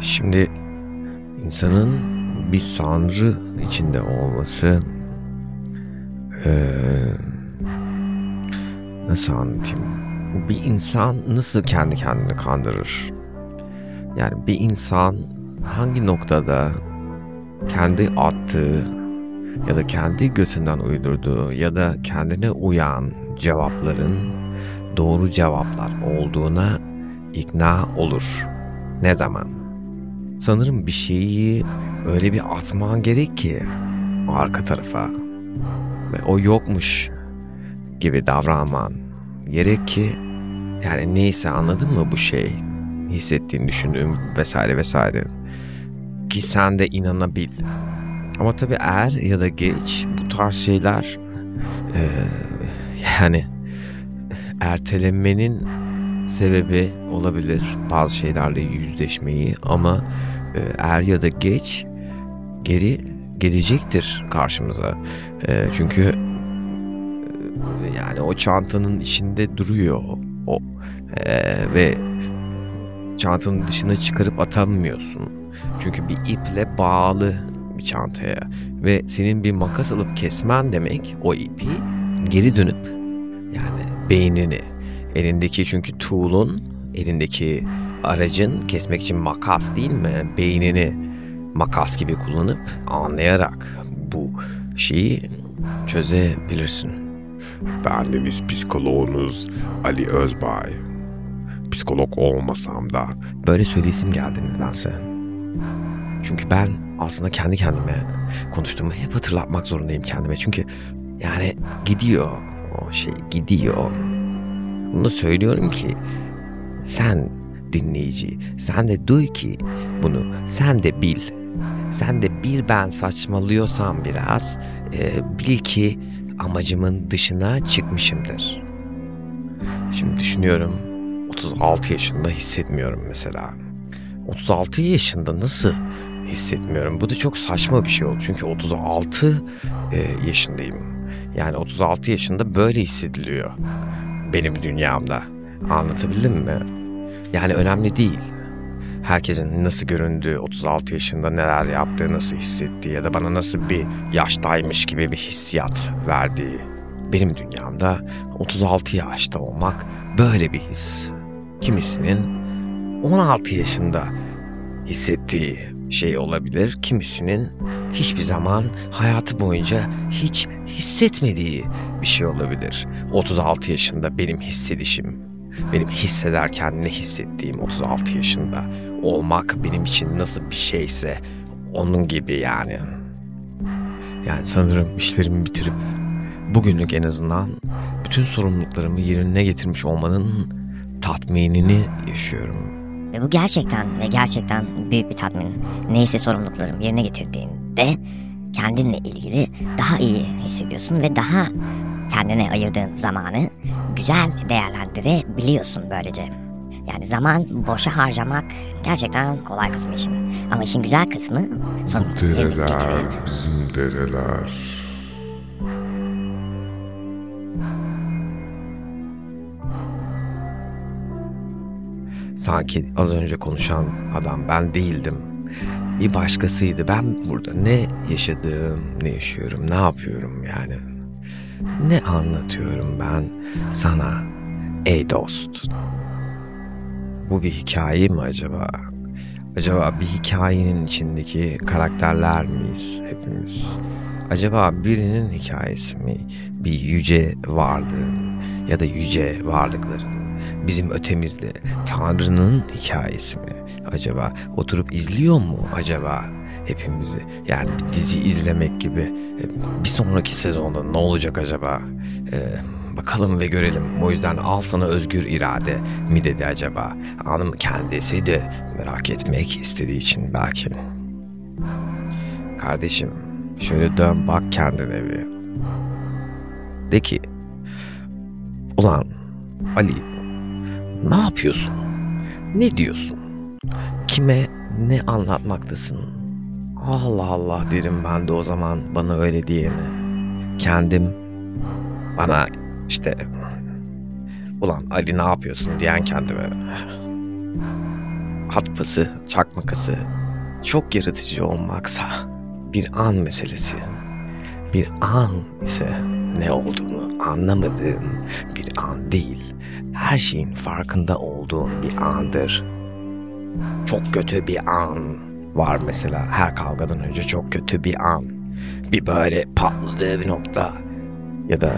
Şimdi insanın bir sanrı içinde olması ee, nasıl anlatayım? Bir insan nasıl kendi kendini kandırır? Yani bir insan hangi noktada kendi attığı ya da kendi götünden uydurduğu ya da kendine uyan cevapların doğru cevaplar olduğuna ikna olur. Ne zaman? Sanırım bir şeyi öyle bir atman gerek ki arka tarafa ve o yokmuş gibi davranman gerek ki yani neyse anladın mı bu şey hissettiğin düşündüğün vesaire vesaire ki sen de inanabil ama tabii er ya da geç bu tarz şeyler e, yani ertelemenin sebebi olabilir bazı şeylerle yüzleşmeyi ama e, er ya da geç geri gelecektir karşımıza. E, çünkü e, yani o çantanın içinde duruyor o ve çantanın dışına çıkarıp atamıyorsun. Çünkü bir iple bağlı bir çantaya ve senin bir makas alıp kesmen demek o ipi geri dönüp yani beynini elindeki çünkü tool'un elindeki aracın kesmek için makas değil mi beynini makas gibi kullanıp anlayarak bu şeyi çözebilirsin. Ben Deniz psikoloğunuz Ali Özbay. Psikolog olmasam da Böyle söyleyesim geldi nedense. Çünkü ben aslında kendi kendime konuştuğumu hep hatırlatmak zorundayım kendime. Çünkü yani gidiyor o şey gidiyor. Bunu söylüyorum ki sen dinleyici sen de duy ki bunu sen de bil. Sen de bil ben saçmalıyorsam biraz e, bil ki amacımın dışına çıkmışımdır. Şimdi düşünüyorum 36 yaşında hissetmiyorum mesela. 36 yaşında nasıl hissetmiyorum? Bu da çok saçma bir şey oldu. Çünkü 36 e, yaşındayım. Yani 36 yaşında böyle hissediliyor. Benim dünyamda. Anlatabildim mi? Yani önemli değil. Herkesin nasıl göründüğü, 36 yaşında neler yaptığı, nasıl hissettiği ya da bana nasıl bir yaştaymış gibi bir hissiyat verdiği. Benim dünyamda 36 yaşta olmak böyle bir his. Kimisinin 16 yaşında hissettiği şey olabilir. Kimisinin hiçbir zaman hayatı boyunca hiç hissetmediği bir şey olabilir. 36 yaşında benim hissedişim, benim hissederken ne hissettiğim 36 yaşında olmak benim için nasıl bir şeyse onun gibi yani. Yani sanırım işlerimi bitirip bugünlük en azından bütün sorumluluklarımı yerine getirmiş olmanın tatminini yaşıyorum. Ve bu gerçekten ve gerçekten büyük bir tatmin. Neyse sorumluluklarım yerine getirdiğinde kendinle ilgili daha iyi hissediyorsun ve daha kendine ayırdığın zamanı güzel değerlendirebiliyorsun böylece. Yani zaman boşa harcamak gerçekten kolay kısmı işin. Ama işin güzel kısmı sorumlulukları yerine dereler getirip bizim dereler. Sanki az önce konuşan adam ben değildim. Bir başkasıydı. Ben burada ne yaşadığım, ne yaşıyorum, ne yapıyorum yani. Ne anlatıyorum ben sana ey dost? Bu bir hikaye mi acaba? Acaba bir hikayenin içindeki karakterler miyiz hepimiz? Acaba birinin hikayesi mi? Bir yüce varlığın ya da yüce varlıkların bizim ötemizde Tanrı'nın hikayesi mi? Acaba oturup izliyor mu acaba hepimizi? Yani bir dizi izlemek gibi. E, Bir sonraki sezonda ne olacak acaba? Ee, bakalım ve görelim. O yüzden al sana özgür irade mi dedi acaba? Hanım kendisi de merak etmek istediği için belki. Kardeşim şöyle dön bak kendine bir. De ki ulan Ali ne yapıyorsun? Ne diyorsun? Kime ne anlatmaktasın? Allah Allah derim ben de o zaman bana öyle diyene. Kendim bana işte ulan Ali ne yapıyorsun diyen kendime. Hatpası, çakmakası çok yaratıcı olmaksa bir an meselesi. Bir an ise ne olduğunu anlamadığın bir an değil. Her şeyin farkında olduğun bir andır. Çok kötü bir an var mesela her kavgadan önce çok kötü bir an. Bir böyle patladığı bir nokta ya da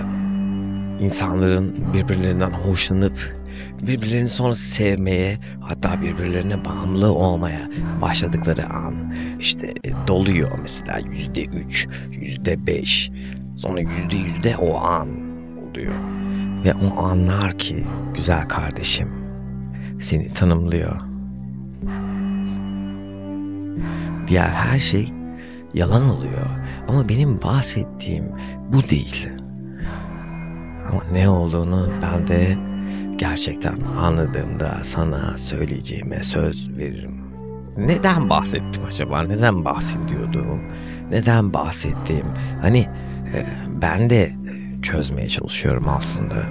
insanların birbirlerinden hoşlanıp birbirlerini sonra sevmeye hatta birbirlerine bağımlı olmaya başladıkları an işte e, doluyor mesela yüzde üç, yüzde beş sonra yüzde yüzde o an oluyor. Ve o anlar ki güzel kardeşim seni tanımlıyor. Diğer her şey yalan oluyor. Ama benim bahsettiğim bu değil. Ama ne olduğunu ben de gerçekten anladığımda sana söyleyeceğime söz veririm. Neden bahsettim acaba? Neden bahsediyordum? Neden bahsettim? Hani e, ben de çözmeye çalışıyorum aslında.